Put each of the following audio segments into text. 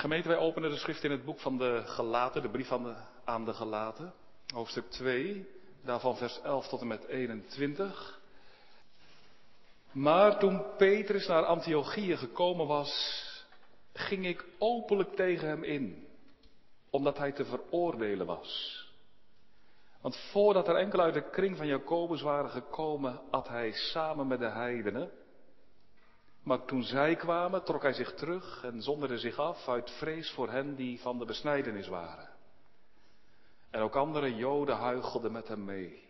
Gemeente, wij openen de schrift in het boek van de Gelaten, de brief aan de, aan de Gelaten, hoofdstuk 2, daarvan vers 11 tot en met 21. Maar toen Petrus naar Antiochië gekomen was, ging ik openlijk tegen hem in, omdat hij te veroordelen was. Want voordat er enkele uit de kring van Jacobus waren gekomen, at hij samen met de heidenen. Maar toen zij kwamen, trok hij zich terug en zonderde zich af uit vrees voor hen die van de besnijdenis waren. En ook andere Joden huichelden met hem mee,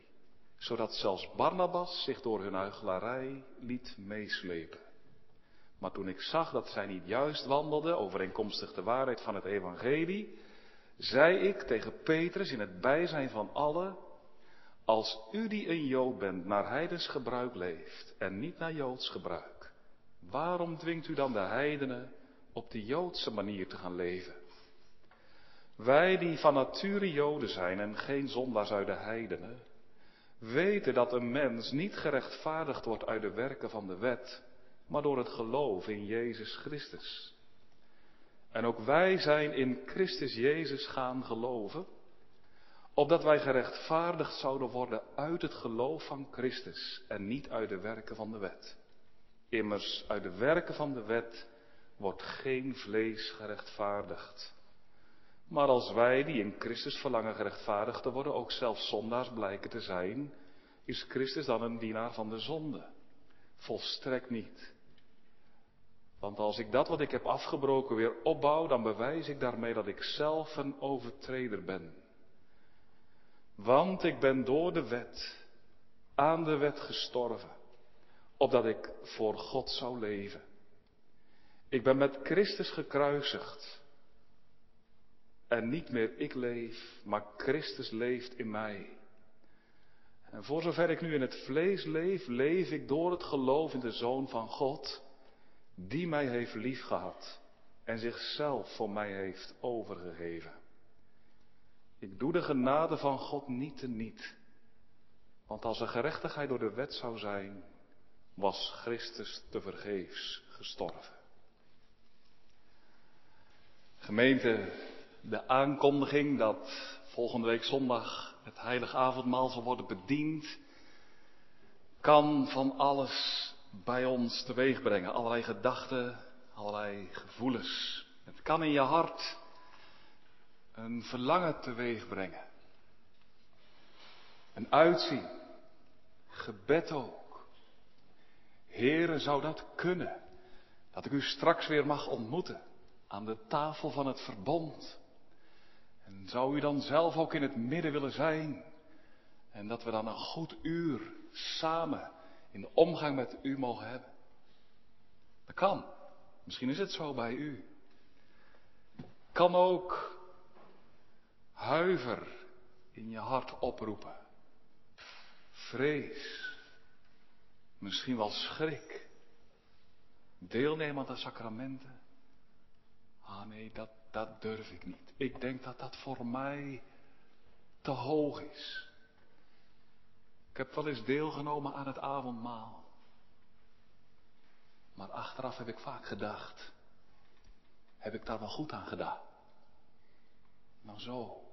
zodat zelfs Barnabas zich door hun huichelarij liet meeslepen. Maar toen ik zag dat zij niet juist wandelden, overeenkomstig de waarheid van het evangelie, zei ik tegen Petrus in het bijzijn van allen, als u die een Jood bent naar heidens gebruik leeft en niet naar Joods gebruik, waarom dwingt u dan de heidenen op de Joodse manier te gaan leven? Wij die van nature Joden zijn en geen zondaars uit de heidenen, weten dat een mens niet gerechtvaardigd wordt uit de werken van de wet, maar door het geloof in Jezus Christus. En ook wij zijn in Christus Jezus gaan geloven, opdat wij gerechtvaardigd zouden worden uit het geloof van Christus en niet uit de werken van de wet. Immers, uit de werken van de wet wordt geen vlees gerechtvaardigd. Maar als wij die in Christus verlangen gerechtvaardigd te worden, ook zelfs zondaars blijken te zijn, is Christus dan een dienaar van de zonde? Volstrekt niet. Want als ik dat wat ik heb afgebroken weer opbouw, dan bewijs ik daarmee dat ik zelf een overtreder ben. Want ik ben door de wet, aan de wet gestorven, opdat ik voor God zou leven. Ik ben met Christus gekruisigd. En niet meer ik leef, maar Christus leeft in mij. En voor zover ik nu in het vlees leef, leef ik door het geloof in de Zoon van God die mij heeft liefgehad en zichzelf voor mij heeft overgegeven. Ik doe de genade van God niet te niet. Want als er gerechtigheid door de wet zou zijn, was Christus te vergeefs gestorven. Gemeente, de aankondiging dat volgende week zondag het heilige avondmaal zal worden bediend, kan van alles bij ons teweeg brengen. Allerlei gedachten, allerlei gevoelens. Het kan in je hart een verlangen teweeg brengen. Een uitzien. Gebed. Heren, zou dat kunnen? Dat ik u straks weer mag ontmoeten aan de tafel van het verbond. En zou u dan zelf ook in het midden willen zijn? En dat we dan een goed uur samen in de omgang met u mogen hebben. Dat kan. Misschien is het zo bij u. Kan ook huiver in je hart oproepen. Vrees. Misschien wel schrik. Deelnemen aan de sacramenten. Ah nee, dat, dat durf ik niet. Ik denk dat dat voor mij te hoog is. Ik heb wel eens deelgenomen aan het avondmaal. Maar achteraf heb ik vaak gedacht, heb ik daar wel goed aan gedaan? Nou zo.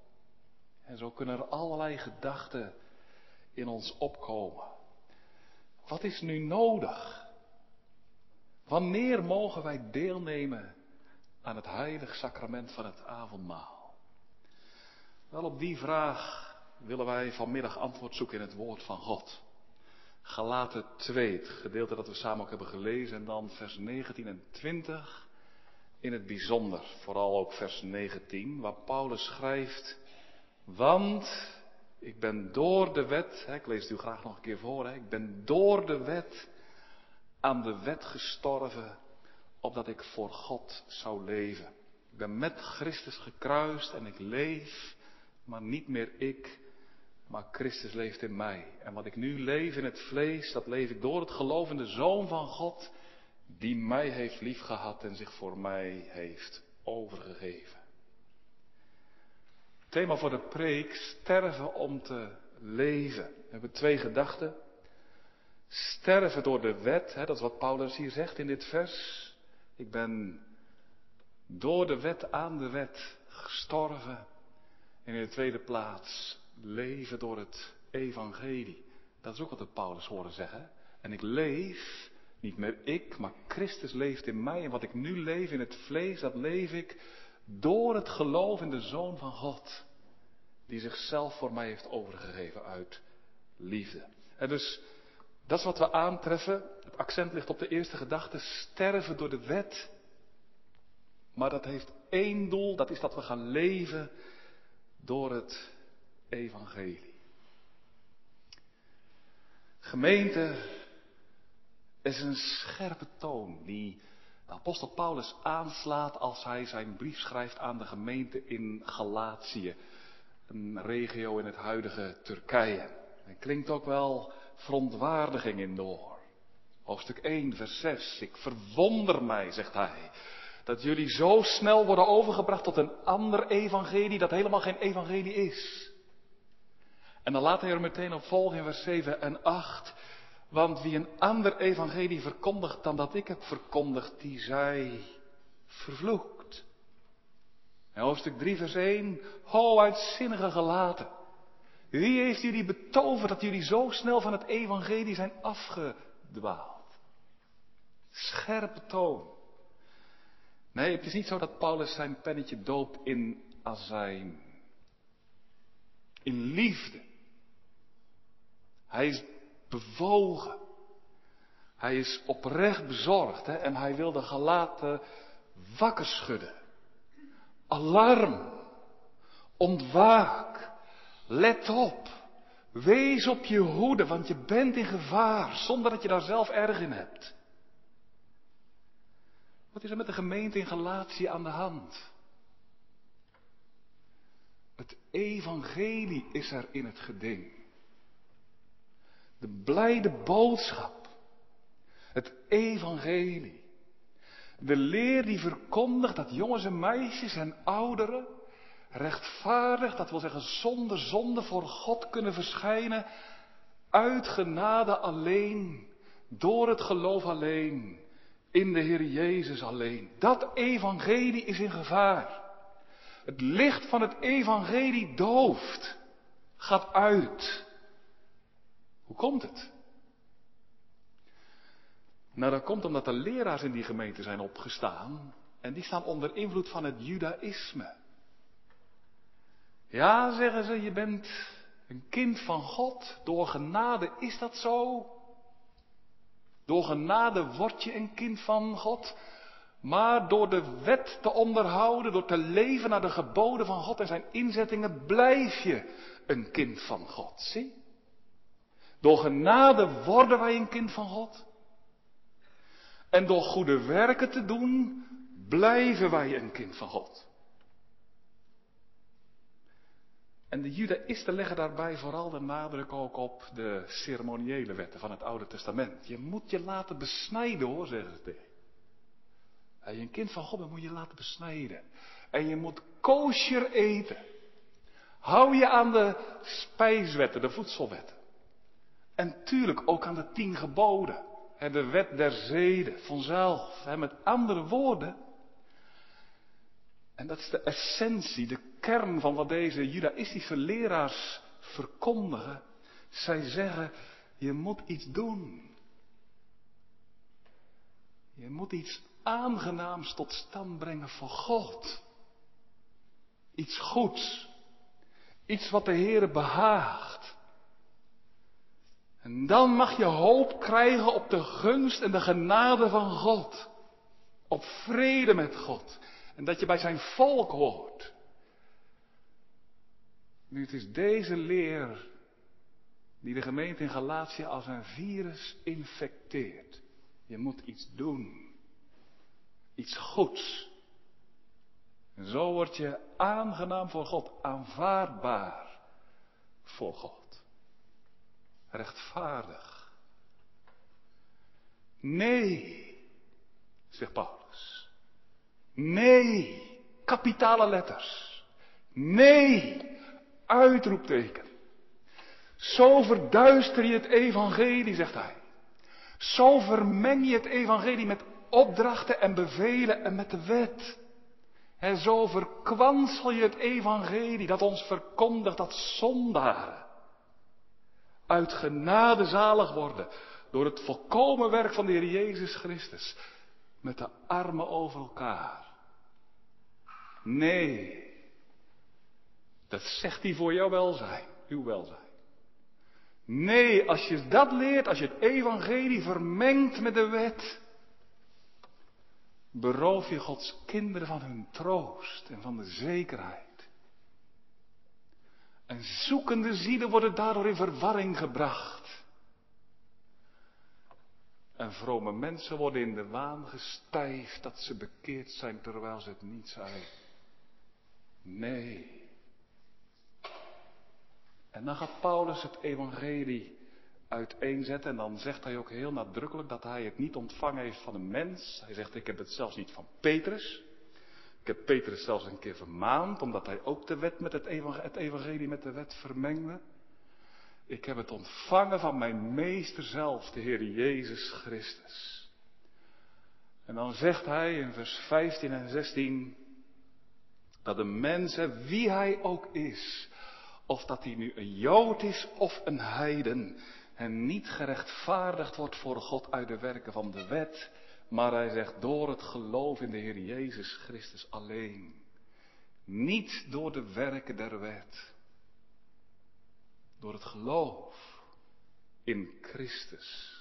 En zo kunnen er allerlei gedachten in ons opkomen. Wat is nu nodig? Wanneer mogen wij deelnemen aan het heilig sacrament van het avondmaal? Wel op die vraag willen wij vanmiddag antwoord zoeken in het woord van God. Galaten 2, het gedeelte dat we samen ook hebben gelezen, en dan vers 19 en 20 in het bijzonder, vooral ook vers 19, waar Paulus schrijft, want ik ben door de wet, hè, ik lees het u graag nog een keer voor, hè, ik ben door de wet aan de wet gestorven, opdat ik voor God zou leven. Ik ben met Christus gekruist en ik leef, maar niet meer ik, maar Christus leeft in mij. En wat ik nu leef in het vlees, dat leef ik door het gelovende Zoon van God, die mij heeft liefgehad en zich voor mij heeft overgegeven. Thema voor de preek, sterven om te leven. We hebben twee gedachten. Sterven door de wet, hè, dat is wat Paulus hier zegt in dit vers. Ik ben Door de wet aan de wet gestorven. En in de tweede plaats leven door het evangelie. Dat is ook wat de Paulus horen zeggen. En ik leef, niet meer ik, maar Christus leeft in mij. En wat ik nu leef in het vlees, dat leef ik door het geloof in de Zoon van God. Die zichzelf voor mij heeft overgegeven uit liefde. En dus, dat is wat we aantreffen. Het accent ligt op de eerste gedachte. Sterven door de wet. Maar dat heeft één doel. Dat is dat we gaan leven door het evangelie. Gemeente is een scherpe toon die de apostel Paulus aanslaat als hij zijn brief schrijft aan de gemeente in Galatië, een regio in het huidige Turkije. Er klinkt ook wel verontwaardiging in door. Hoofdstuk 1, vers 6. Ik verwonder mij, zegt hij, dat jullie zo snel worden overgebracht tot een ander evangelie dat helemaal geen evangelie is. En dan laat hij er meteen op volgen in vers 7 en 8. Want wie een ander evangelie verkondigt dan dat ik heb verkondigd, die zij vervloekt. En hoofdstuk 3 vers 1. Ho uitzinnige gelaten. Wie heeft jullie betoverd dat jullie zo snel van het evangelie zijn afgedwaald? Scherpe toon. Nee, het is niet zo dat Paulus zijn pennetje doopt in azijn. In liefde. Hij is bewogen. Hij is oprecht bezorgd hè, en hij wil de gelaten wakker schudden. Alarm. Ontwaak. Let op. Wees op je hoede, want je bent in gevaar zonder dat je daar zelf erg in hebt. Wat is er met de gemeente in Galatië aan de hand? Het evangelie is er in het geding. De blijde boodschap. Het evangelie. De leer die verkondigt dat jongens en meisjes en ouderen rechtvaardig, dat wil zeggen zonder zonde voor God kunnen verschijnen, uit genade alleen, door het geloof alleen, in de Heer Jezus alleen. Dat evangelie is in gevaar. Het licht van het evangelie dooft, gaat uit. Hoe komt het? Nou, dat komt omdat er leraars in die gemeente zijn opgestaan en die staan onder invloed van het judaïsme. Ja, zeggen ze, je bent een kind van God. Door genade is dat zo. Door genade word je een kind van God. Maar door de wet te onderhouden, door te leven naar de geboden van God en zijn inzettingen, blijf je een kind van God. Zie? Door genade worden wij een kind van God. En door goede werken te doen, blijven wij een kind van God. En de Judaïsten leggen daarbij vooral de nadruk ook op de ceremoniële wetten van het Oude Testament. Je moet je laten besnijden hoor, zeggen ze tegen. En je een kind van God bent, moet je laten besnijden. En je moet kosher eten. Hou je aan de spijswetten, de voedselwetten. En tuurlijk ook aan de tien geboden. De wet der zeden vanzelf. Met andere woorden. En dat is de essentie, de kern van wat deze judaïstische leraars verkondigen. Zij zeggen, je moet iets doen. Je moet iets aangenaams tot stand brengen voor God. Iets goeds. Iets wat de Heere behaagt. En dan mag je hoop krijgen op de gunst en de genade van God. Op vrede met God. En dat je bij zijn volk hoort. Nu, het is deze leer die de gemeente in Galatië als een virus infecteert. Je moet iets doen. Iets goeds. En zo word je aangenaam voor God, aanvaardbaar voor God. Rechtvaardig. Nee, zegt Paulus. Nee, kapitale letters. Nee, Uitroepteken. Zo verduister je het evangelie, zegt hij. Zo vermeng je het evangelie met opdrachten en bevelen en met de wet. En zo verkwansel je het evangelie dat ons verkondigt dat zondaren uit genade zalig worden door het volkomen werk van de Heer Jezus Christus met de armen over elkaar. Nee, dat zegt hij voor jouw welzijn, uw welzijn. Nee, als je dat leert, als je het evangelie vermengt met de wet, beroof je Gods kinderen van hun troost en van de zekerheid. En zoekende zielen worden daardoor in verwarring gebracht. En vrome mensen worden in de waan gestijfd dat ze bekeerd zijn terwijl ze het niet zijn. Nee. En dan gaat Paulus het evangelie uiteenzetten en dan zegt hij ook heel nadrukkelijk dat hij het niet ontvangen heeft van een mens. Hij zegt ik heb het zelfs niet van Petrus. Ik heb Petrus zelfs een keer vermaand omdat hij ook de wet met het evangelie, met de wet vermengde. Ik heb het ontvangen van mijn meester zelf, de Heer Jezus Christus. En dan zegt hij in vers 15 en 16 dat een mens, wie hij ook is, of dat hij nu een Jood is of een heiden, en niet gerechtvaardigd wordt voor God uit de werken van de wet, maar hij zegt door het geloof in de Heer Jezus Christus alleen. Niet door de werken der wet. Door het geloof in Christus.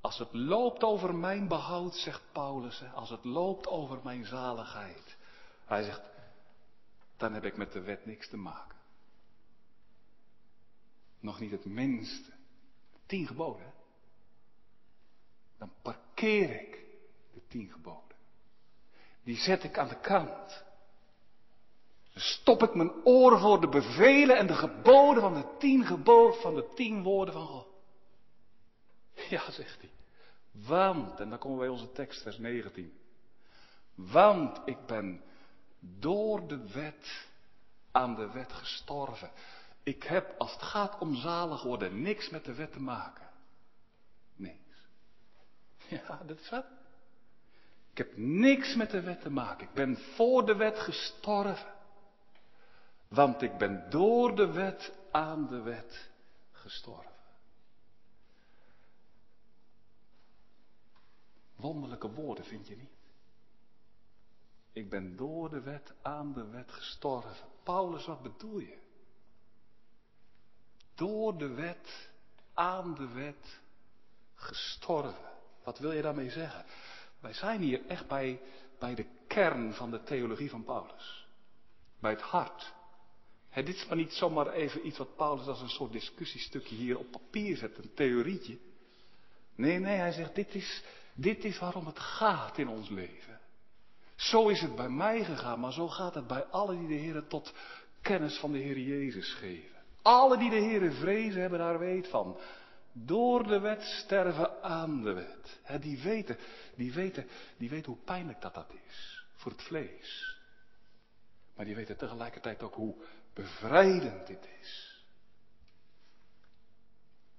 Als het loopt over mijn behoud, zegt Paulus, als het loopt over mijn zaligheid. Hij zegt, dan heb ik met de wet niks te maken. Nog niet het minste. Tien geboden. Dan parkeer ik de tien geboden. Die zet ik aan de kant. Dan stop ik mijn oren voor de bevelen en de geboden van de tien geboden, van de tien woorden van God. Ja, zegt hij. Want, en dan komen we bij onze tekst, vers 19. Want ik ben door de wet aan de wet gestorven. Ik heb, als het gaat om zalig worden, niks met de wet te maken. Ja, dat is wat. Ik heb niks met de wet te maken. Ik ben voor de wet gestorven. Want ik ben door de wet aan de wet gestorven. Wonderlijke woorden vind je niet. Ik ben door de wet aan de wet gestorven. Paulus, wat bedoel je? Door de wet aan de wet gestorven. Wat wil je daarmee zeggen? Wij zijn hier echt bij, bij de kern van de theologie van Paulus. Bij het hart. dit is maar niet zomaar even iets wat Paulus als een soort discussiestukje hier op papier zet, een theorietje. Nee, nee, hij zegt, dit is, dit is waarom het gaat in ons leven. Zo is het bij mij gegaan, maar zo gaat het bij allen die de Heer tot kennis van de Heer Jezus geven. Alle die de Heer vrezen hebben daar weet van. Door de wet sterven aan de wet. die weten, die weten, die weten hoe pijnlijk dat dat is voor het vlees. Maar die weten tegelijkertijd ook hoe bevrijdend dit is.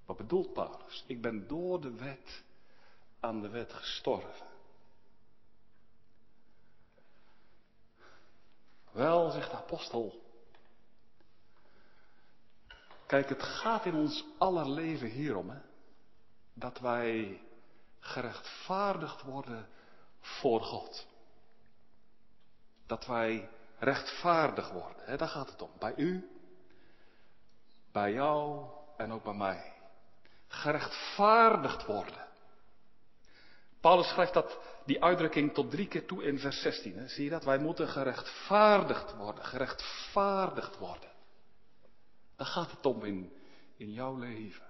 Wat bedoelt Paulus? Ik ben door de wet aan de wet gestorven. Wel, zegt de apostel. Kijk, het gaat in ons aller leven hierom, hè, dat wij gerechtvaardigd worden voor God. Dat wij rechtvaardig worden, hè, daar gaat het om. Bij u, bij jou en ook bij mij. Gerechtvaardigd worden. Paulus schrijft dat, die uitdrukking tot drie keer toe in vers 16. Hè? Zie je dat? Wij moeten gerechtvaardigd worden. Gerechtvaardigd worden. Daar gaat het om in, in jouw leven.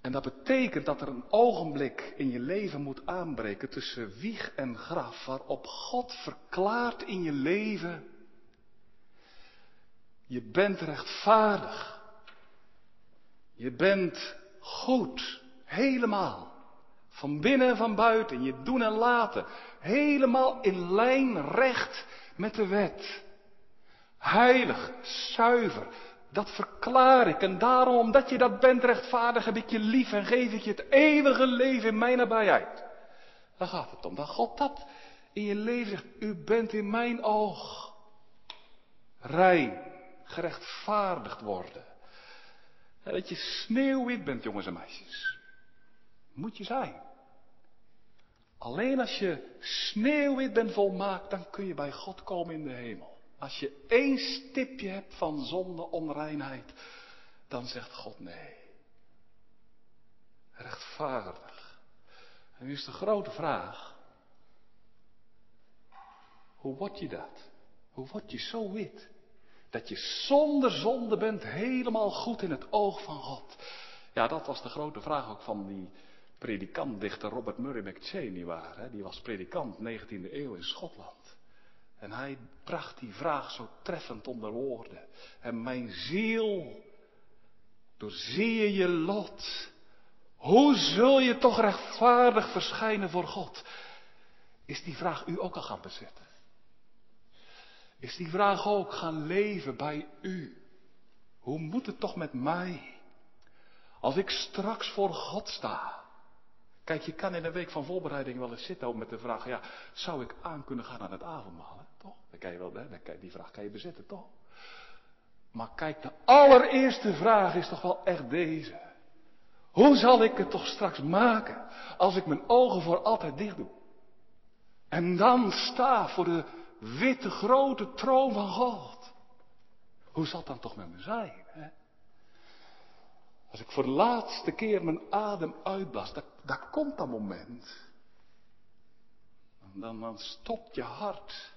En dat betekent dat er een ogenblik in je leven moet aanbreken tussen wieg en graf, waarop God verklaart in je leven, je bent rechtvaardig. Je bent goed, helemaal. Van binnen en van buiten, je doen en laten. Helemaal in lijn recht met de wet. Heilig, zuiver, dat verklaar ik. En daarom, omdat je dat bent rechtvaardig, heb ik je lief en geef ik je het eeuwige leven in mijn nabijheid. Daar gaat het om. Dat God dat in je leven zegt, u bent in mijn oog rein, gerechtvaardigd worden. En dat je sneeuwwit bent, jongens en meisjes. Moet je zijn. Alleen als je sneeuwwit bent volmaakt, dan kun je bij God komen in de hemel. Als je één stipje hebt van zonde, onreinheid, dan zegt God nee. Rechtvaardig. En nu is de grote vraag. Hoe word je dat? Hoe word je zo wit? Dat je zonder zonde bent, helemaal goed in het oog van God. Ja, dat was de grote vraag ook van die predikant-dichter Robert Murray McCheyne, waar. Die was predikant 19e eeuw in Schotland. En hij bracht die vraag zo treffend onder woorden. En mijn ziel, doorzie je je lot. Hoe zul je toch rechtvaardig verschijnen voor God? Is die vraag u ook al gaan bezetten? Is die vraag ook gaan leven bij u? Hoe moet het toch met mij? Als ik straks voor God sta. Kijk, je kan in een week van voorbereiding wel eens zitten met de vraag, ja, zou ik aan kunnen gaan aan het avondmaal? Dan kan je wel, hè? die vraag kan je bezetten, toch? Maar kijk, de allereerste vraag is toch wel echt deze. Hoe zal ik het toch straks maken als ik mijn ogen voor altijd dicht doe? En dan sta voor de witte grote troon van God. Hoe zal dan toch met me zijn? Hè? Als ik voor de laatste keer mijn adem uitblast, daar, komt dat moment. Dan, dan stopt je hart.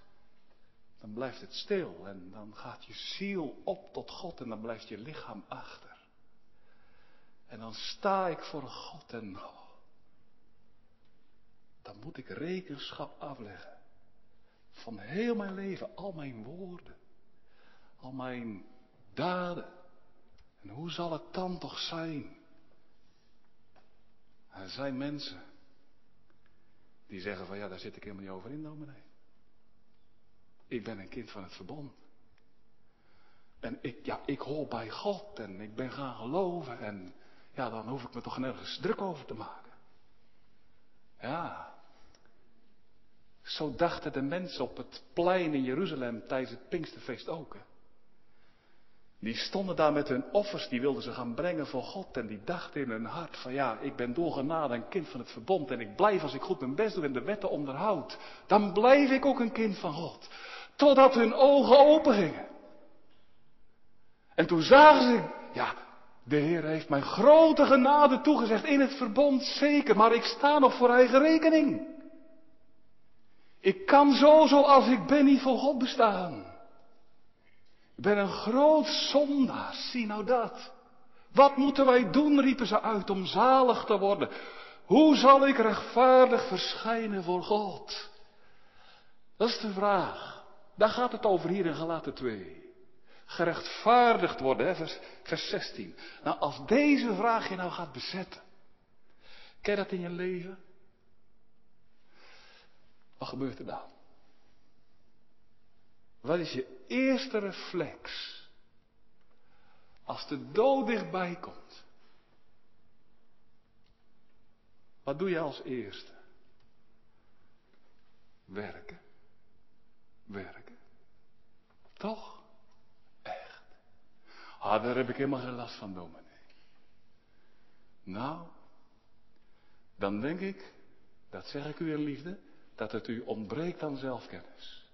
Dan blijft het stil en dan gaat je ziel op tot God en dan blijft je lichaam achter. En dan sta ik voor God en dan moet ik rekenschap afleggen van heel mijn leven, al mijn woorden, al mijn daden. En hoe zal het dan toch zijn? Er zijn mensen die zeggen van ja, daar zit ik helemaal niet over in, dominee. Ik ben een kind van het verbond. En ik, ja, ik hoor bij God en ik ben gaan geloven en ja, dan hoef ik me toch nergens druk over te maken. Ja. Zo dachten de mensen op het plein in Jeruzalem tijdens het Pinksterfeest ook. Die stonden daar met hun offers, die wilden ze gaan brengen voor God. En die dachten in hun hart van ja, ik ben door genade een kind van het verbond. En ik blijf als ik goed mijn best doe en de wetten onderhoud. Dan blijf ik ook een kind van God. Totdat hun ogen open gingen. En toen zagen ze, ja, de Heer heeft mij grote genade toegezegd in het verbond, zeker. Maar ik sta nog voor eigen rekening. Ik kan zo zoals ik ben niet voor God bestaan. Ik ben een groot zondaar, zie nou dat. Wat moeten wij doen, riepen ze uit, om zalig te worden. Hoe zal ik rechtvaardig verschijnen voor God? Dat is de vraag. Daar gaat het over hier in Galaten 2. Gerechtvaardigd worden, hè, vers, vers 16. Nou, als deze vraag je nou gaat bezetten. Ken je dat in je leven? Wat gebeurt er dan? Wat is je eerste reflex als de dood dichtbij komt? Wat doe je als eerste? Werken. Werken. Toch? Echt. Ah, daar heb ik helemaal geen last van, dominee. Nou, dan denk ik, dat zeg ik u in liefde, dat het u ontbreekt aan zelfkennis.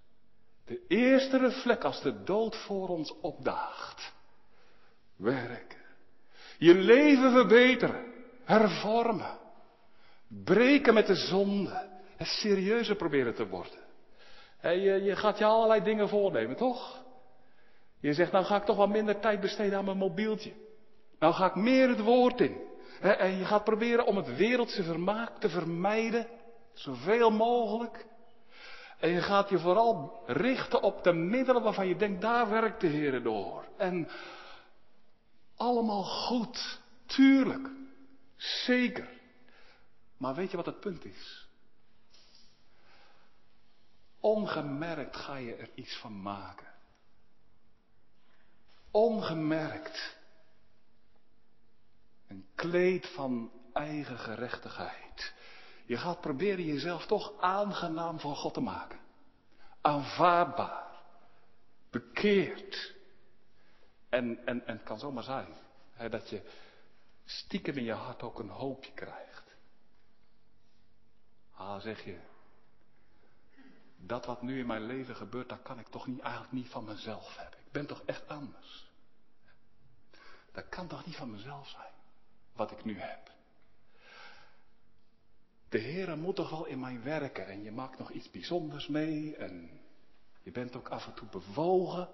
De eerste reflex als de dood voor ons opdaagt. Werken. Je leven verbeteren. Hervormen. Breken met de zonde. Het serieuzer proberen te worden. Je, je gaat je allerlei dingen voornemen, toch? Je zegt, nou ga ik toch wat minder tijd besteden aan mijn mobieltje. Nou ga ik meer het woord in. En je gaat proberen om het wereldse vermaak te vermijden. Zoveel mogelijk. En je gaat je vooral richten op de middelen waarvan je denkt, daar werkt de Heer door. En allemaal goed, tuurlijk, zeker. Maar weet je wat het punt is? Ongemerkt ga je er iets van maken. Ongemerkt. Een kleed van eigen gerechtigheid. Je gaat proberen jezelf toch aangenaam voor God te maken. Aanvaardbaar. Bekeerd. En, en, en het kan zomaar zijn hè, dat je stiekem in je hart ook een hoopje krijgt. Ah, zeg je, dat wat nu in mijn leven gebeurt, dat kan ik toch niet, eigenlijk niet van mezelf hebben. Ik ben toch echt anders. Dat kan toch niet van mezelf zijn, wat ik nu heb. De Heere moet toch wel in mij werken en je maakt nog iets bijzonders mee en je bent ook af en toe bewogen.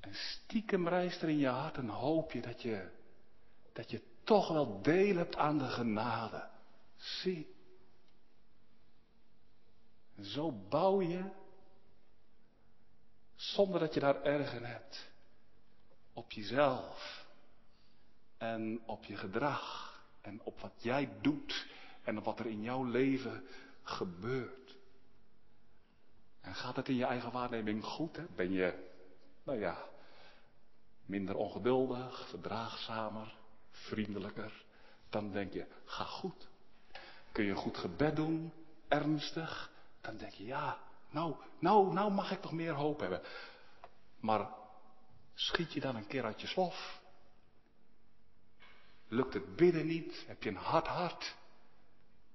En stiekem reist er in je hart een hoopje dat je, dat je toch wel deel hebt aan de genade. Zie. Zo bouw je, zonder dat je daar erg in hebt, op jezelf en op je gedrag en op wat jij doet en op wat er in jouw leven gebeurt. En gaat het in je eigen waarneming goed? Hè? Ben je, nou ja, minder ongeduldig, verdraagzamer, vriendelijker? Dan denk je, ga goed. Kun je een goed gebed doen, ernstig? Dan denk je, ja, nou, nou, nou mag ik toch meer hoop hebben. Maar schiet je dan een keer uit je slof? Lukt het bidden niet? Heb je een hard hart?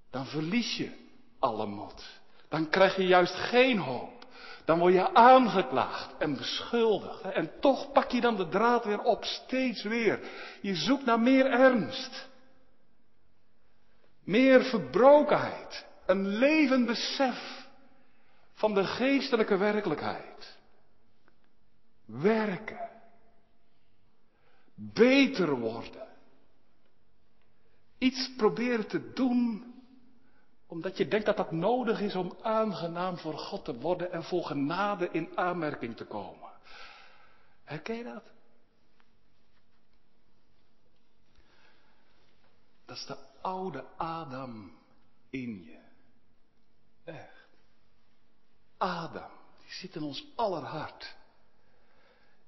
Dan verlies je alle moed. Dan krijg je juist geen hoop. Dan word je aangeklaagd en beschuldigd. En toch pak je dan de draad weer op, steeds weer. Je zoekt naar meer ernst. Meer verbrokenheid. Een levend besef van de geestelijke werkelijkheid. Werken. Beter worden. Iets proberen te doen omdat je denkt dat dat nodig is om aangenaam voor God te worden en voor genade in aanmerking te komen. Herken je dat? Dat is de oude Adam in je. Echt. Adam, die zit in ons aller hart.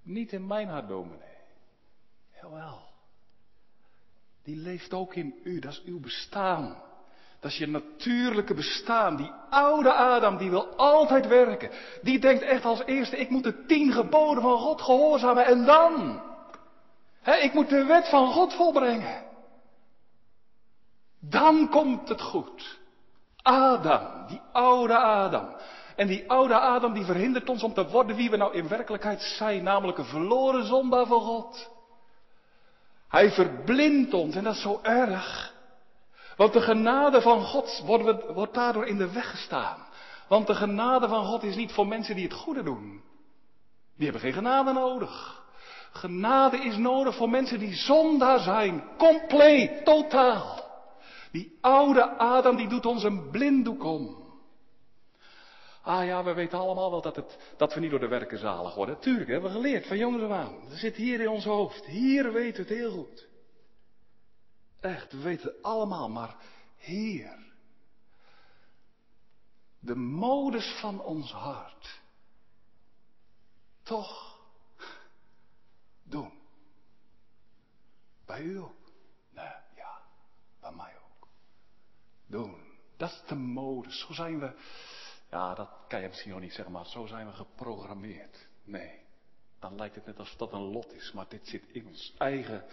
Niet in mijn hart, dominee. Jawel. Die leeft ook in u, dat is uw bestaan. Dat is je natuurlijke bestaan. Die oude Adam, die wil altijd werken. Die denkt echt als eerste, ik moet de tien geboden van God gehoorzamen en dan. Hè, ik moet de wet van God volbrengen. Dan komt het goed. Adam, die oude Adam. En die oude Adam die verhindert ons om te worden wie we nou in werkelijkheid zijn, namelijk een verloren zondaar van God. Hij verblindt ons en dat is zo erg. Want de genade van God wordt, wordt daardoor in de weg gestaan. Want de genade van God is niet voor mensen die het goede doen. Die hebben geen genade nodig. Genade is nodig voor mensen die zondaar zijn. Compleet, totaal. Die oude Adam die doet ons een blinddoek om. Ah ja, we weten allemaal wel dat, het, dat we niet door de werken zalig worden. Tuurlijk, hebben we geleerd van jongens af aan. Dat zit hier in ons hoofd. Hier weten we het heel goed. Echt, we weten het allemaal, maar hier. De modus van ons hart. Toch doen. Bij u ook? Nee, ja, bij mij ook. Doen. Dat is de modus. Zo zijn we. Ja, dat kan je misschien nog niet zeggen, maar zo zijn we geprogrammeerd. Nee, dan lijkt het net alsof dat een lot is, maar dit zit in ons eigen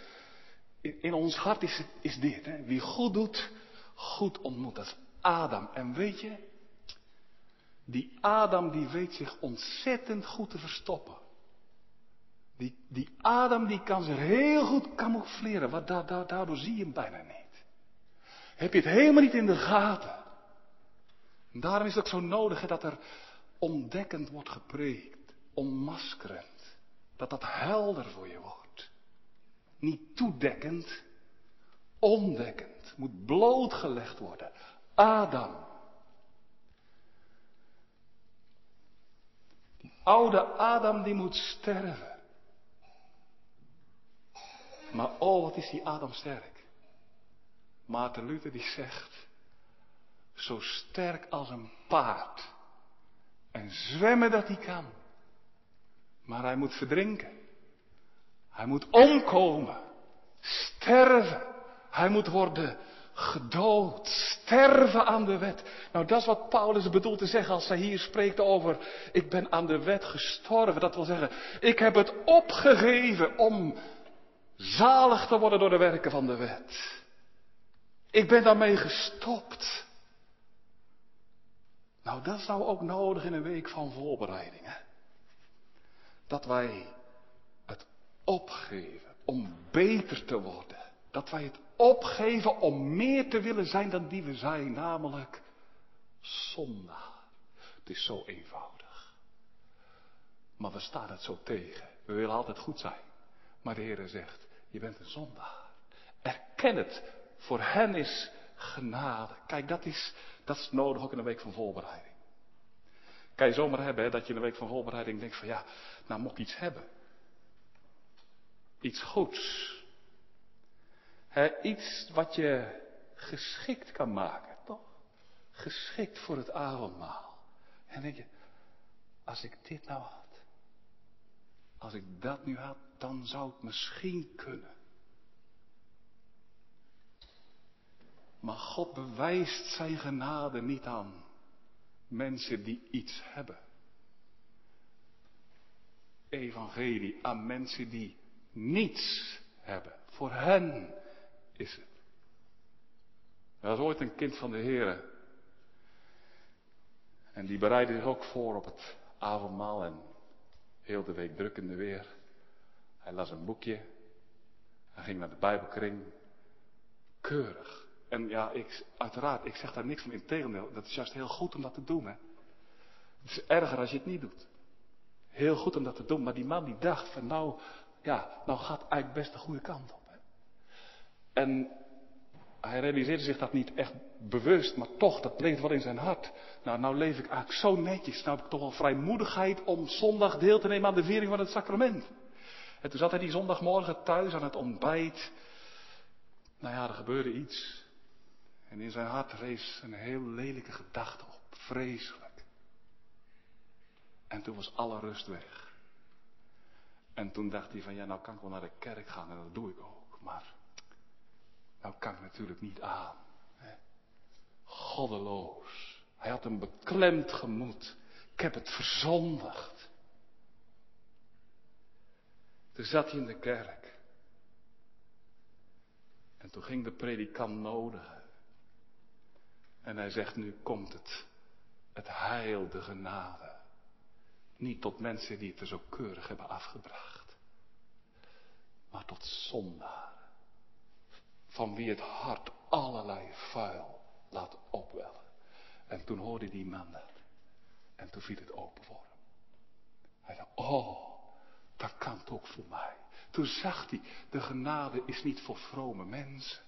in, ons hart is, is dit. Hè? Wie goed doet, goed ontmoet. Dat is Adam. En weet je, die Adam die weet zich ontzettend goed te verstoppen. Die, die Adam die kan zich heel goed camoufleren. Wat, daardoor zie je hem bijna niet. Heb je het helemaal niet in de gaten. En daarom is het zo nodig dat er ontdekkend wordt gepreekt. Onmaskerend. Dat dat helder voor je wordt. Niet toedekkend, ondekkend. Moet blootgelegd worden. Adam. Die oude Adam die moet sterven. Maar oh, wat is die Adam sterk. Maarten Luther die zegt, zo sterk als een paard. En zwemmen dat hij kan. Maar hij moet verdrinken. Hij moet omkomen, sterven. Hij moet worden gedood, sterven aan de wet. Nou, dat is wat Paulus bedoelt te zeggen als hij hier spreekt over, ik ben aan de wet gestorven. Dat wil zeggen, ik heb het opgegeven om zalig te worden door de werken van de wet. Ik ben daarmee gestopt. Nou, dat is nou ook nodig in een week van voorbereidingen. Dat wij het opgeven om beter te worden. Dat wij het opgeven om meer te willen zijn dan die we zijn, namelijk zondaar. Het is zo eenvoudig. Maar we staan het zo tegen. We willen altijd goed zijn. Maar de Heer zegt, je bent een zondaar. Erken het. Voor hen is genade. Kijk, dat is, dat is nodig ook in een week van voorbereiding. Kan je zomaar hebben hè, dat je in een week van voorbereiding denkt van ja, nou moet ik iets hebben. Iets goeds. iets wat je geschikt kan maken, toch? Geschikt voor het avondmaal. En denk je, als ik dit nou had, als ik dat nu had, dan zou het misschien kunnen. Maar God bewijst zijn genade niet aan mensen die iets hebben. Evangelie aan mensen die niets hebben. Voor hen is het. Er was ooit een kind van de Heer. En die bereidde zich ook voor op het avondmaal en heel de week drukkende weer. Hij las een boekje. Hij ging naar de Bijbelkring. Keurig. En ja, ik, uiteraard, ik zeg daar niks van. Integendeel, dat is juist heel goed om dat te doen. Hè. Het is erger als je het niet doet. Heel goed om dat te doen. Maar die man die dacht van nou, ja, nou gaat eigenlijk best de goede kant op. Hè. En hij realiseerde zich dat niet echt bewust, maar toch, dat leefde wel in zijn hart. Nou, nou leef ik eigenlijk zo netjes. Nou heb ik toch wel vrijmoedigheid om zondag deel te nemen aan de viering van het sacrament. En toen zat hij die zondagmorgen thuis aan het ontbijt. Nou ja, er gebeurde iets. En in zijn hart rees een heel lelijke gedachte op. Vreselijk. En toen was alle rust weg. En toen dacht hij van ja, nou kan ik wel naar de kerk gaan en dat doe ik ook. Maar nou kan ik natuurlijk niet aan. Goddeloos. Hij had een beklemd gemoed. Ik heb het verzondigd. Toen zat hij in de kerk. En toen ging de predikant nodigen. En hij zegt, nu komt het. Het heil, de genade. Niet tot mensen die het er zo keurig hebben afgebracht. Maar tot zondaren. Van wie het hart allerlei vuil laat opwellen. En toen hoorde die man dat. En toen viel het open voor hem. Hij dacht, oh, dat kan ook voor mij. Toen zag hij, de genade is niet voor vrome mensen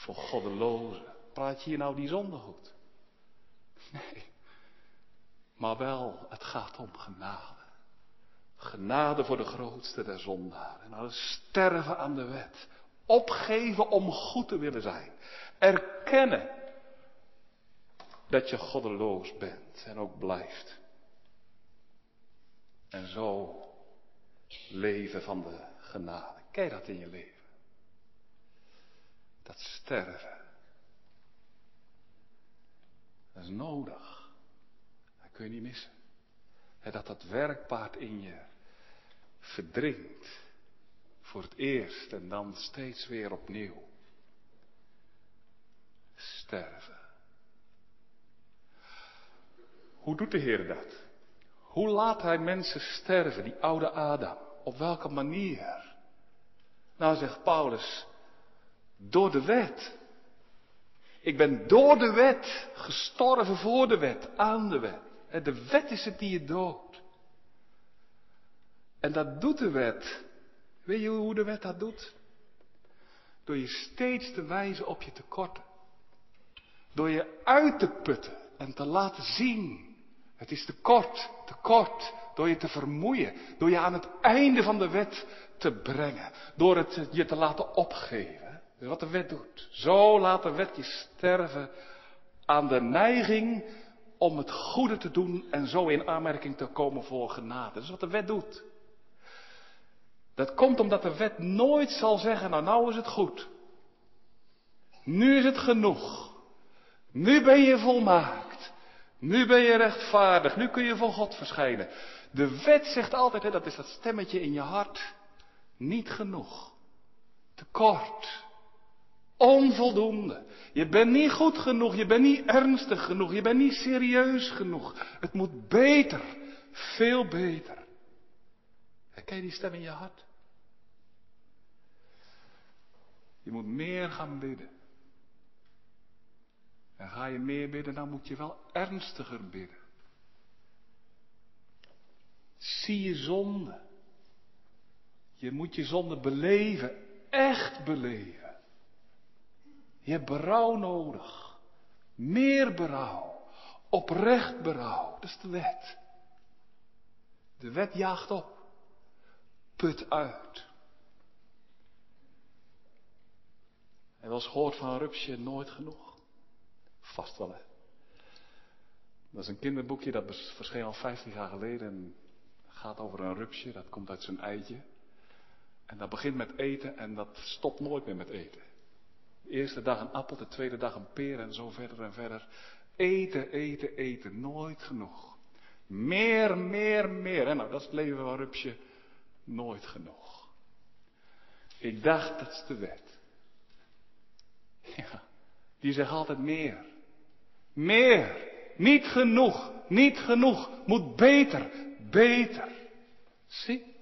voor goddelozen. Praat je hier nou die zonde goed? Nee. Maar wel, het gaat om genade. Genade voor de grootste der zondaren. Nou, sterven aan de wet. Opgeven om goed te willen zijn. Erkennen dat je goddeloos bent en ook blijft. En zo leven van de genade. Kijk dat in je leven. Dat sterven. Dat is nodig. Dat kun je niet missen. dat dat werkpaard in je verdringt. Voor het eerst en dan steeds weer opnieuw. Sterven. Hoe doet de Heer dat? Hoe laat Hij mensen sterven, die oude Adam? Op welke manier? Nou zegt Paulus, door de wet. Ik ben door de wet gestorven voor de wet, aan de wet. De wet is het die je doodt. En dat doet de wet. Weet je hoe de wet dat doet? Door je steeds te wijzen op je tekorten. Door je uit te putten en te laten zien. Het is te kort, te kort. Door je te vermoeien. Door je aan het einde van de wet te brengen. Door het je te laten opgeven. Dat is wat de wet doet. Zo laat de wet je sterven aan de neiging om het goede te doen en zo in aanmerking te komen voor genade. Dat is wat de wet doet. Dat komt omdat de wet nooit zal zeggen, nou nou is het goed. Nu is het genoeg. Nu ben je volmaakt. Nu ben je rechtvaardig. Nu kun je voor God verschijnen. De wet zegt altijd, hè, dat is dat stemmetje in je hart, niet genoeg. Tekort. Onvoldoende. Je bent niet goed genoeg, je bent niet ernstig genoeg, je bent niet serieus genoeg. Het moet beter, veel beter. Herken je die stem in je hart? Je moet meer gaan bidden. En ga je meer bidden, dan moet je wel ernstiger bidden. Zie je zonde. Je moet je zonde beleven, echt beleven. Je hebt berouw nodig. Meer berouw. Oprecht berouw. Dat is de wet. De wet jaagt op. Put uit. En eens gehoord van een rupsje nooit genoeg? Vast wel, hè? Dat is een kinderboekje dat verscheen al 15 jaar geleden. En gaat over een rupsje, dat komt uit zijn eitje. En dat begint met eten en dat stopt nooit meer met eten. De eerste dag een appel, de tweede dag een peer en zo verder en verder. Eten, eten, eten, nooit genoeg. Meer, meer, meer. En nou, dat is het leven van Rupsje. Nooit genoeg. Ik dacht, dat is de wet. Ja, die zegt altijd meer. Meer. Niet genoeg. Niet genoeg. Moet beter. Beter. Zie?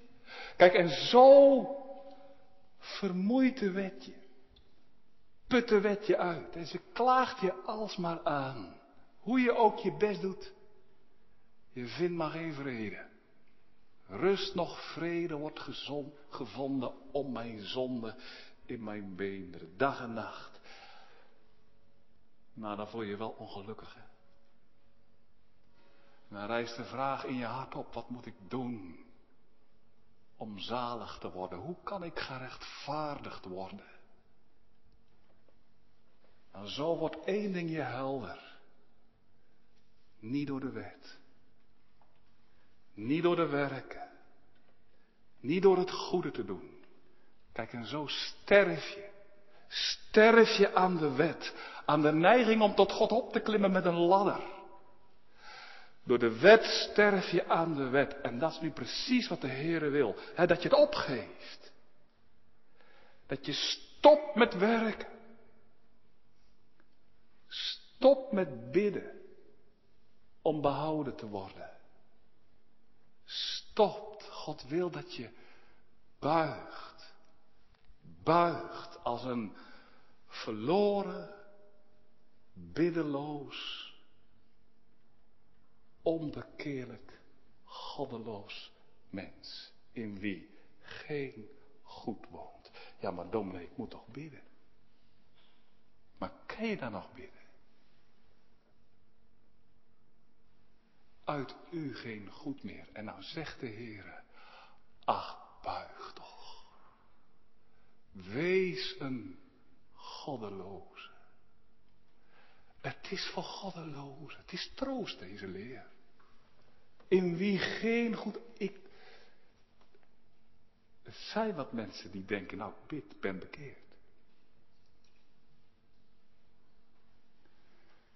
Kijk, en zo vermoeit de. Put de wetje uit. En ze klaagt je alsmaar aan. Hoe je ook je best doet. Je vindt maar geen vrede. Rust nog vrede wordt gezond, gevonden om mijn zonde in mijn beenderen. Dag en nacht. Nou, dan voel je je wel ongelukkig. Hè? Dan rijst de vraag in je hart op, wat moet ik doen om zalig te worden? Hoe kan ik gerechtvaardigd worden? Nou, zo wordt één ding je helder. Niet door de wet. Niet door de werken. Niet door het goede te doen. Kijk, en zo sterf je. Sterf je aan de wet. Aan de neiging om tot God op te klimmen met een ladder. Door de wet sterf je aan de wet. En dat is nu precies wat de Heer wil. dat je het opgeeft. Dat je stopt met werken. Stop met bidden om behouden te worden. Stop. God wil dat je buigt. Buigt als een verloren, biddeloos onbekeerlijk, goddeloos mens. In wie geen goed woont. Ja, maar dominee, ik moet toch bidden? Maar kan je dan nog bidden? Uit u geen goed meer. En nou zegt de Heer, ach, buig toch. Wees een goddeloze. Het is voor goddeloze. Het is troost, deze leer. In wie geen goed. Ik. Er zijn wat mensen die denken, nou, bid, ben bekeerd.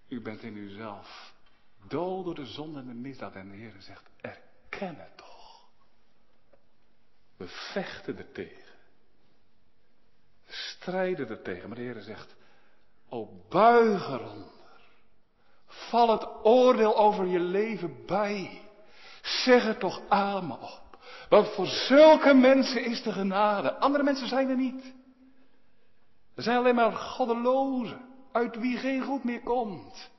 U bent in uzelf dood door de zonde en de misdaad. En de Heer zegt, erken het toch. We vechten er tegen. We strijden er tegen. Maar de Heer zegt, o buig eronder. Val het oordeel over je leven bij. Zeg er toch me op. Want voor zulke mensen is de genade. Andere mensen zijn er niet. Er zijn alleen maar goddelozen, uit wie geen goed meer komt.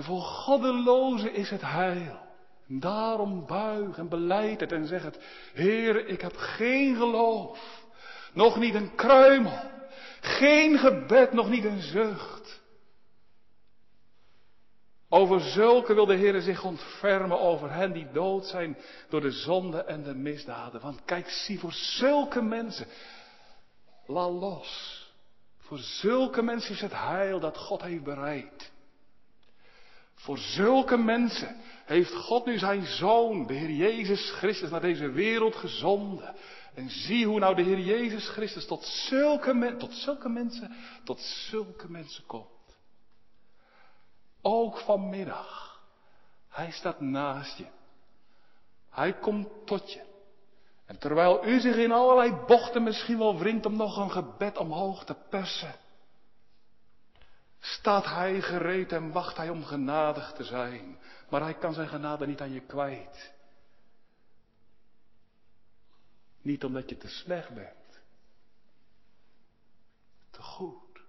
En voor goddelozen is het heil. daarom buig en beleid het en zeg het. Heer, ik heb geen geloof. Nog niet een kruimel. Geen gebed, nog niet een zucht. Over zulke wil de Heer zich ontfermen, over hen die dood zijn door de zonde en de misdaden. Want kijk, zie voor zulke mensen, la los. Voor zulke mensen is het heil dat God heeft bereid. Voor zulke mensen heeft God nu zijn zoon, de Heer Jezus Christus, naar deze wereld gezonden. En zie hoe nou de Heer Jezus Christus tot zulke, tot zulke mensen, tot zulke mensen komt. Ook vanmiddag. Hij staat naast je. Hij komt tot je. En terwijl u zich in allerlei bochten misschien wel wringt om nog een gebed omhoog te persen, staat hij gereed en wacht hij om genadig te zijn. Maar hij kan zijn genade niet aan je kwijt. Niet omdat je te slecht bent. Te goed.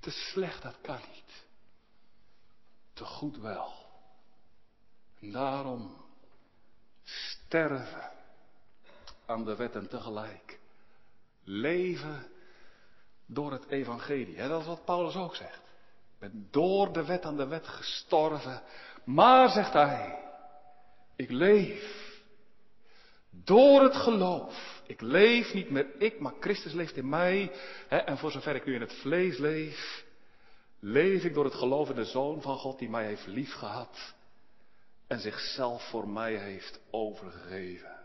Te slecht, dat kan niet. Te goed wel. En daarom sterven aan de wet en tegelijk leven door het evangelie. Dat is wat Paulus ook zegt. Ik ben door de wet aan de wet gestorven. Maar, zegt hij, ik leef door het geloof. Ik leef niet meer ik, maar Christus leeft in mij. En voor zover ik nu in het vlees leef, leef ik door het geloof in de Zoon van God die mij heeft liefgehad en zichzelf voor mij heeft overgegeven.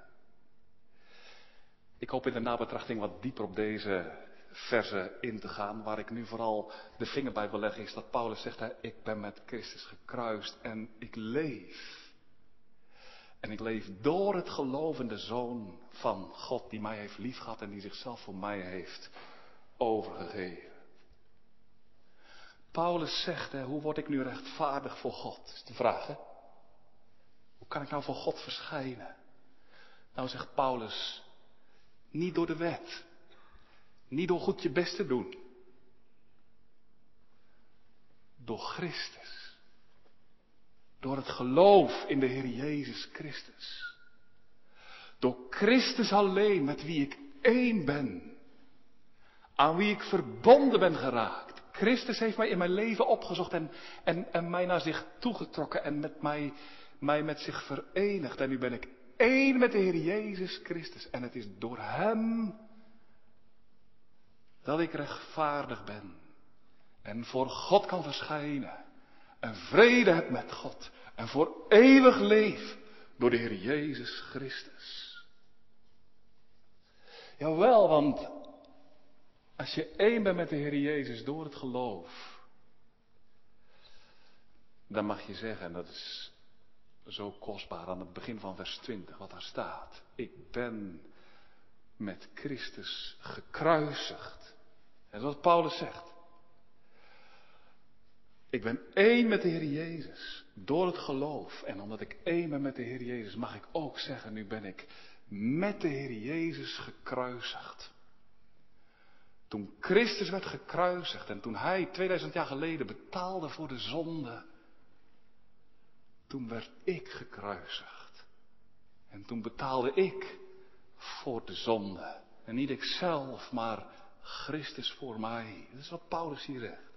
Ik hoop in de nabetrachting wat dieper op deze verse in te gaan. Waar ik nu vooral de vinger bij wil leggen is dat Paulus zegt, hè, ik ben met Christus gekruist en ik leef. En ik leef door het gelovende zoon van God die mij heeft liefgehad en die zichzelf voor mij heeft overgegeven. Paulus zegt, hè, hoe word ik nu rechtvaardig voor God? is de vraag, hè? Hoe kan ik nou voor God verschijnen? Nou zegt Paulus, niet door de wet. Niet door goed je best te doen. Door Christus. Door het geloof in de Heer Jezus Christus. Door Christus alleen met wie ik één ben. Aan wie ik verbonden ben geraakt. Christus heeft mij in mijn leven opgezocht en, en, en mij naar zich toegetrokken en met mij, mij met zich verenigd. En nu ben ik één met de Heer Jezus Christus. En het is door Hem dat ik rechtvaardig ben. En voor God kan verschijnen. En vrede heb met God. En voor eeuwig leef door de Heer Jezus Christus. Jawel, want als je één bent met de Heer Jezus door het geloof, dan mag je zeggen, en dat is zo kostbaar aan het begin van vers 20, wat daar staat. Ik ben met Christus gekruisigd. En wat Paulus zegt. Ik ben één met de Heer Jezus door het geloof. En omdat ik één ben met de Heer Jezus, mag ik ook zeggen, nu ben ik met de Heer Jezus gekruisigd. Toen Christus werd gekruisigd en toen Hij 2000 jaar geleden betaalde voor de zonde, toen werd ik gekruisigd. En toen betaalde ik voor de zonde. En niet ikzelf, maar Christus voor mij. Dat is wat Paulus hier zegt.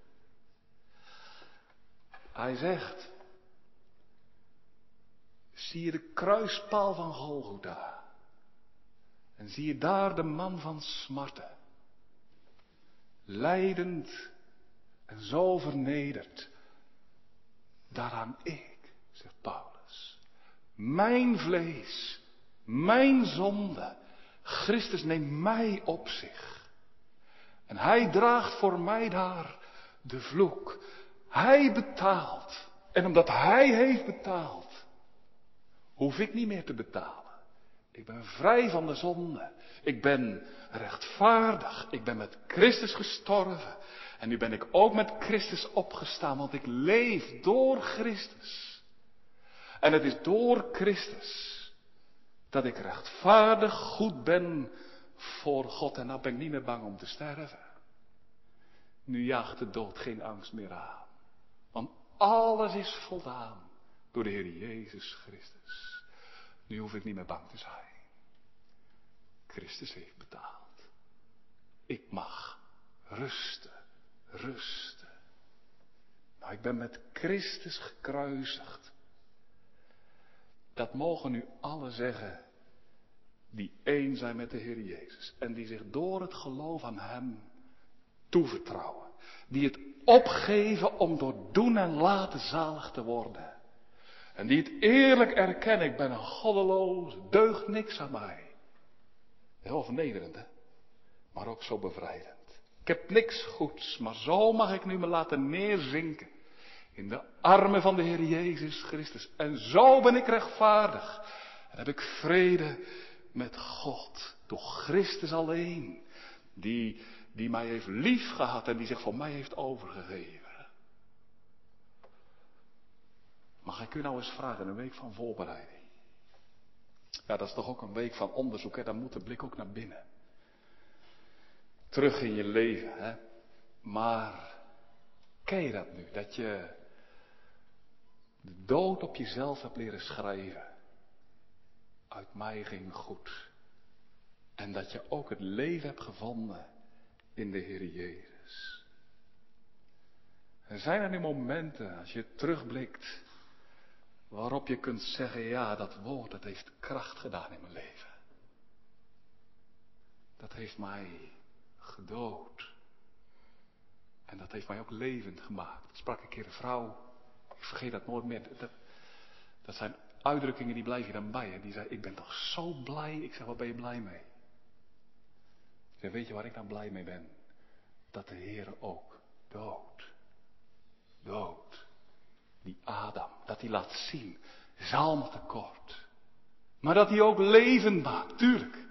Hij zegt, zie je de kruispaal van Golgotha. En zie je daar de man van smarten. Leidend en zo vernederd. Daaraan ik, zegt Paulus. Mijn vlees, mijn zonde. Christus neemt mij op zich. En hij draagt voor mij daar de vloek. Hij betaalt. En omdat hij heeft betaald, hoef ik niet meer te betalen. Ik ben vrij van de zonde. Ik ben rechtvaardig. Ik ben met Christus gestorven. En nu ben ik ook met Christus opgestaan, want ik leef door Christus. En het is door Christus dat ik rechtvaardig goed ben voor God. En dan ben ik niet meer bang om te sterven. Nu jaagt de dood geen angst meer aan. Want alles is voldaan door de Heer Jezus Christus. Nu hoef ik niet meer bang te zijn. Christus heeft betaald. Ik mag rusten, rusten. Nou, ik ben met Christus gekruisigd. Dat mogen nu alle zeggen die één zijn met de Heer Jezus en die zich door het geloof aan Hem toevertrouwen. Die het opgeven om door doen en laten zalig te worden. En die het eerlijk erkennen, ik ben een goddeloos, deugt niks aan mij. Heel vernederend, hè? Maar ook zo bevrijdend. Ik heb niks goeds, maar zo mag ik nu me laten neerzinken. In de armen van de Heer Jezus Christus. En zo ben ik rechtvaardig. En heb ik vrede met God. Door Christus alleen. Die, die mij heeft lief gehad en die zich voor mij heeft overgegeven. Mag ik u nou eens vragen, een week van voorbereiding. Ja, dat is toch ook een week van onderzoek, hè? Dan moet de blik ook naar binnen. Terug in je leven, hè? Maar, ken je dat nu? Dat je de dood op jezelf hebt leren schrijven. Uit mij ging goed. En dat je ook het leven hebt gevonden in de Heer Jezus. Er zijn er nu momenten, als je terugblikt, waarop je kunt zeggen, ja, dat woord, dat heeft kracht gedaan in mijn leven. Dat heeft mij gedood. En dat heeft mij ook levend gemaakt. Ik sprak een keer een vrouw, ik vergeet dat nooit meer. Dat, dat zijn uitdrukkingen die blijf je dan bij. Hè? Die zei, ik ben toch zo blij. Ik zeg, wat ben je blij mee? Ik zeg, weet je waar ik dan blij mee ben? Dat de Heer ook dood. Dood. Die Adam, dat hij laat zien. Zalm tekort. Maar dat hij ook leven maakt, tuurlijk.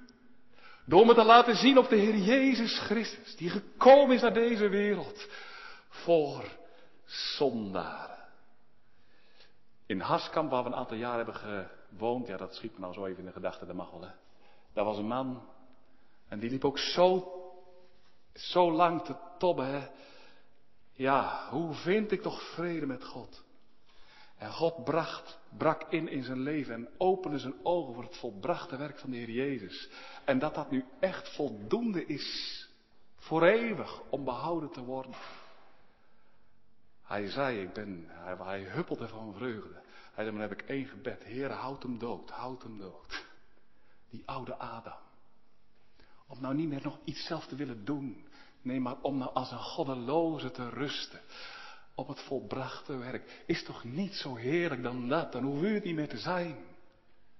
Door me te laten zien op de Heer Jezus Christus, die gekomen is naar deze wereld voor zondaren. In Haskamp, waar we een aantal jaar hebben gewoond, ja dat schiet me nou zo even in de gedachten, dat mag wel hè. Daar was een man, en die liep ook zo, zo lang te tobben hè. Ja, hoe vind ik toch vrede met God? En God bracht, brak in in zijn leven en opende zijn ogen voor het volbrachte werk van de Heer Jezus. En dat dat nu echt voldoende is voor eeuwig om behouden te worden. Hij zei, ik ben, hij, huppelde van vreugde. Hij zei, dan heb ik één gebed. Heer, houd hem dood, houd hem dood. Die oude Adam. Om nou niet meer nog iets zelf te willen doen. Nee, maar om nou als een goddeloze te rusten. Op het volbrachte werk. Is toch niet zo heerlijk dan dat? Dan hoef u het niet meer te zijn.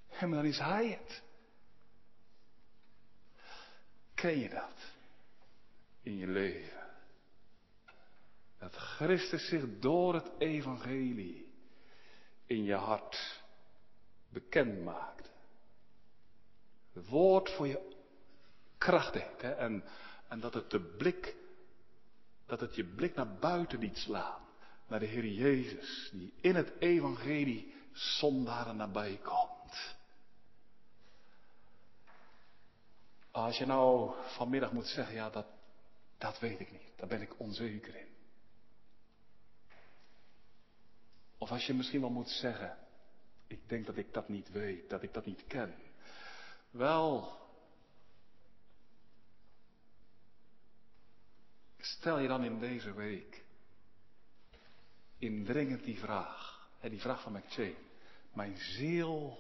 En dan is hij het. Ken je dat? In je leven. Dat Christus zich door het evangelie in je hart bekend maakt. Het woord voor je kracht heeft. Hè? En, en dat het de blik, dat het je blik naar buiten liet slaan. Naar de Heer Jezus, die in het evangelie zondaren nabij komt. Als je nou vanmiddag moet zeggen, ja dat, dat weet ik niet, daar ben ik onzeker in. Of als je misschien wel moet zeggen, ik denk dat ik dat niet weet, dat ik dat niet ken. Wel, stel je dan in deze week indringend die vraag, hè, die vraag van McChain. Mijn ziel,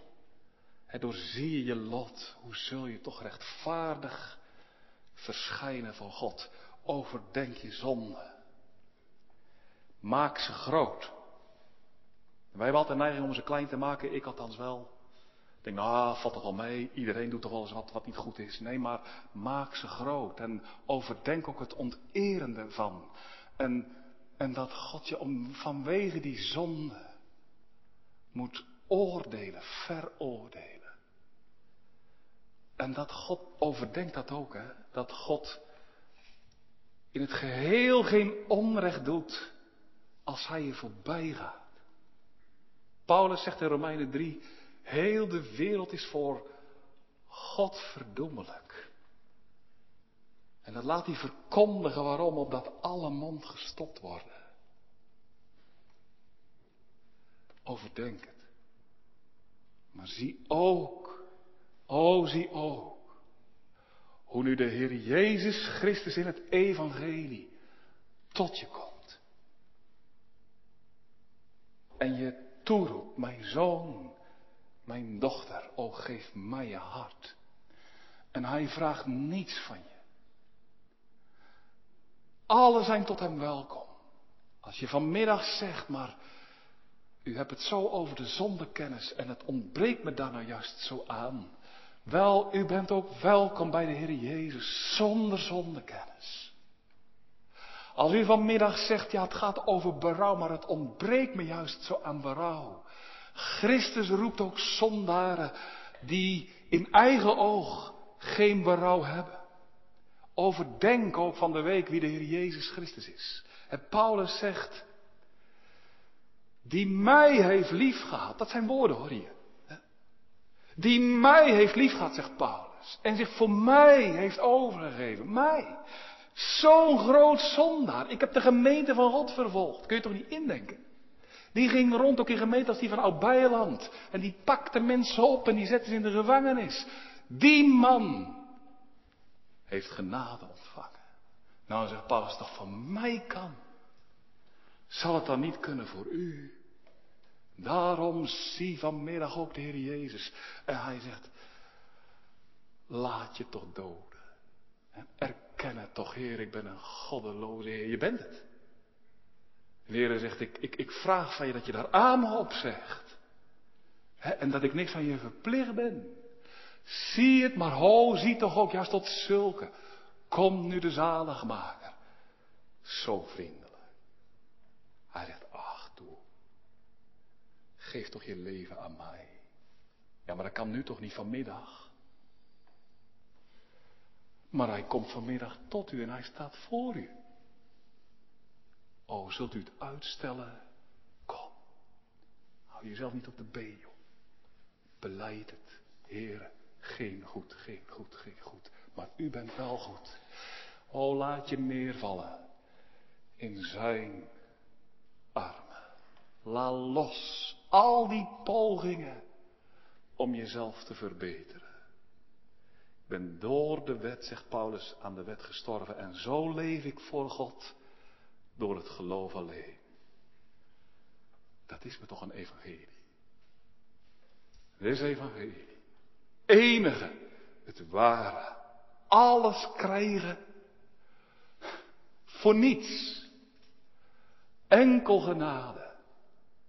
hè, doorzie je je lot, hoe zul je toch rechtvaardig verschijnen van God? Overdenk je zonde. Maak ze groot. Wij hebben altijd neiging om ze klein te maken, ik althans wel. Ik denk, nou, valt toch wel mee, iedereen doet toch wel eens wat, wat niet goed is. Nee, maar maak ze groot en overdenk ook het onterende van. En en dat God je om, vanwege die zonde moet oordelen, veroordelen. En dat God overdenkt dat ook, hè? Dat God in het geheel geen onrecht doet als hij je voorbij gaat. Paulus zegt in Romeinen 3, heel de wereld is voor God verdoemelijk. En dat laat hij verkondigen waarom, opdat alle mond gestopt worden. Overdenk het. Maar zie ook, o zie ook, hoe nu de Heer Jezus Christus in het evangelie tot je komt. En je toeroept, mijn zoon, mijn dochter, o geef mij je hart. En hij vraagt niets van je. Alle zijn tot hem welkom. Als je vanmiddag zegt, maar u hebt het zo over de zondekennis en het ontbreekt me daar nou juist zo aan. Wel, u bent ook welkom bij de Heer Jezus zonder zondekennis. Als u vanmiddag zegt, ja het gaat over berouw, maar het ontbreekt me juist zo aan berouw. Christus roept ook zondaren die in eigen oog geen berouw hebben. Overdenk ook van de week wie de Heer Jezus Christus is. En Paulus zegt, die mij heeft liefgehad, dat zijn woorden hoor je. Die mij heeft liefgehad, zegt Paulus. En zich voor mij heeft overgegeven. Mij. Zo'n groot zondaar. Ik heb de gemeente van God vervolgd. Kun je toch niet indenken? Die ging rond ook in gemeente als die van Oud-Beijerland. En die pakte mensen op en die zette ze in de gevangenis. Die man heeft genade ontvangen. Nou zegt Paulus toch van mij kan. Zal het dan niet kunnen voor u? Daarom zie vanmiddag ook de Heer Jezus. En hij zegt, laat je toch doden. En erken het toch, Heer, ik ben een goddeloze Heer. Je bent het. De Heer zegt, ik, ik, ik vraag van je dat je daar amen op zegt. en dat ik niks aan je verplicht ben. Zie het maar, ho, zie toch ook juist tot zulke. Kom nu de zaligmaker. Zo vriendelijk. Hij zegt, ach toe. Geef toch je leven aan mij. Ja, maar dat kan nu toch niet vanmiddag. Maar hij komt vanmiddag tot u en hij staat voor u. Oh, zult u het uitstellen? Kom. Hou jezelf niet op de been, joh. Beleid het, heren. Geen goed, geen goed, geen goed. Maar u bent wel goed. Oh, laat je neervallen in zijn armen. La los al die pogingen om jezelf te verbeteren. Ben door de wet, zegt Paulus, aan de wet gestorven en zo leef ik voor God door het geloof alleen. Dat is me toch een evangelie. Dit is evangelie. Enige, het ware. Alles krijgen voor niets. Enkel genade.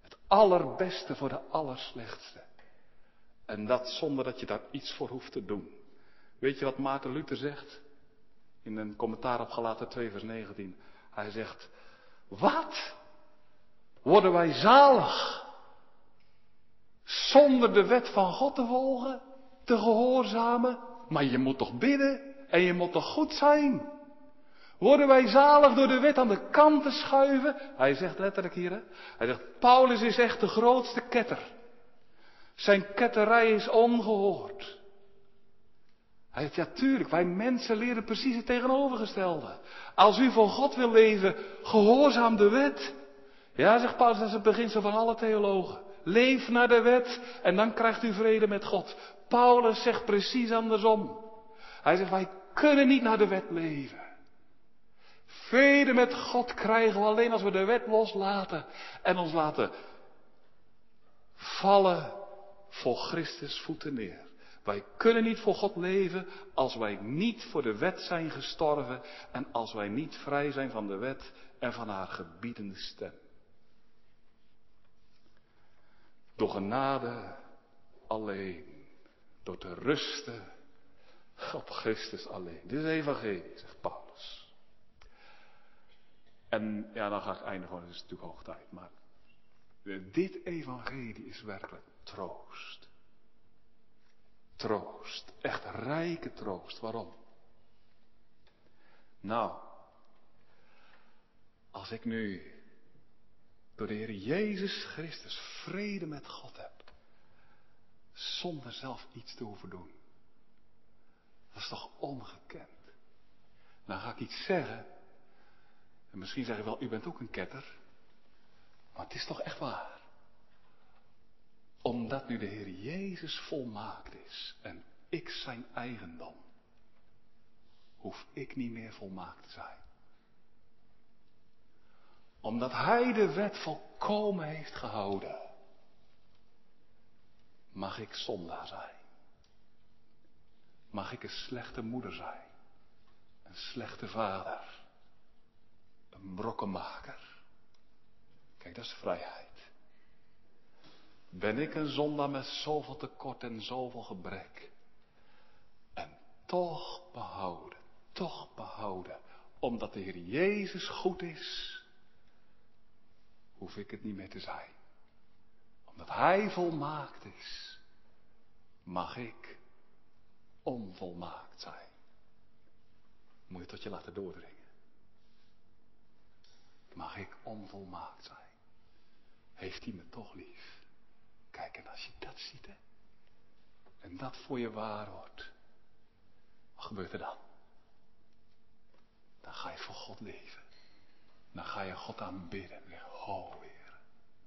Het allerbeste voor de allerslechtste. En dat zonder dat je daar iets voor hoeft te doen. Weet je wat Maarten Luther zegt? In een commentaar op Galaten 2 vers 19. Hij zegt, wat? Worden wij zalig? Zonder de wet van God te volgen, te gehoorzamen? Maar je moet toch bidden en je moet toch goed zijn? Worden wij zalig door de wet aan de kant te schuiven? Hij zegt letterlijk hier, hè? hij zegt, Paulus is echt de grootste ketter. Zijn ketterij is ongehoord. Hij zegt, ja tuurlijk, wij mensen leren precies het tegenovergestelde. Als u voor God wil leven, gehoorzaam de wet. Ja, zegt Paulus, dat is het beginsel van alle theologen. Leef naar de wet en dan krijgt u vrede met God. Paulus zegt precies andersom. Hij zegt, wij kunnen niet naar de wet leven. Vrede met God krijgen we alleen als we de wet loslaten en ons laten vallen voor Christus voeten neer. Wij kunnen niet voor God leven als wij niet voor de wet zijn gestorven en als wij niet vrij zijn van de wet en van haar gebiedende stem. Door genade alleen, door te rusten op Christus alleen. Dit is evangelie, zegt Paulus. En ja, dan ga ik eindigen, want het is natuurlijk hoog tijd. Maar dit evangelie is werkelijk troost. Troost. Echt rijke troost. Waarom? Nou, als ik nu door de Heer Jezus Christus vrede met God heb, zonder zelf iets te hoeven doen. Dat is toch ongekend. Nou ga ik iets zeggen. En misschien zeg je wel, u bent ook een ketter. Maar het is toch echt waar omdat nu de Heer Jezus volmaakt is en ik zijn eigendom, hoef ik niet meer volmaakt te zijn. Omdat Hij de wet volkomen heeft gehouden, mag ik zondaar zijn. Mag ik een slechte moeder zijn, een slechte vader, een brokkenmaker. dat is vrijheid. Ben ik een zondaar met zoveel tekort en zoveel gebrek. En toch behouden, toch behouden, omdat de Heer Jezus goed is, hoef ik het niet meer te zijn. Omdat Hij volmaakt is, mag ik onvolmaakt zijn. Moet je tot je laten doordringen. Mag ik onvolmaakt zijn? Heeft hij me toch lief? Kijk, en als je dat ziet, hè, en dat voor je waar wordt, wat gebeurt er dan? Dan ga je voor God leven. Dan ga je God aanbidden. En oh Heer,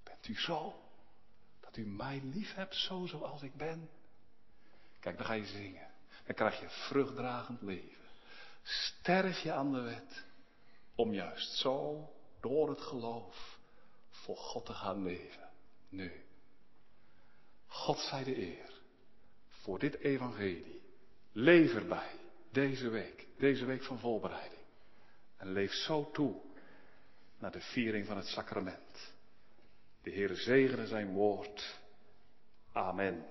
bent u zo? Dat u mij lief hebt, zo zoals ik ben? Kijk, dan ga je zingen. Dan krijg je vruchtdragend leven. Sterf je aan de wet. Om juist zo, door het geloof, voor God te gaan leven. Nu. God zij de eer. Voor dit evangelie. Leef erbij. Deze week. Deze week van voorbereiding. En leef zo toe naar de viering van het sacrament. De Heere zegene zijn woord. Amen.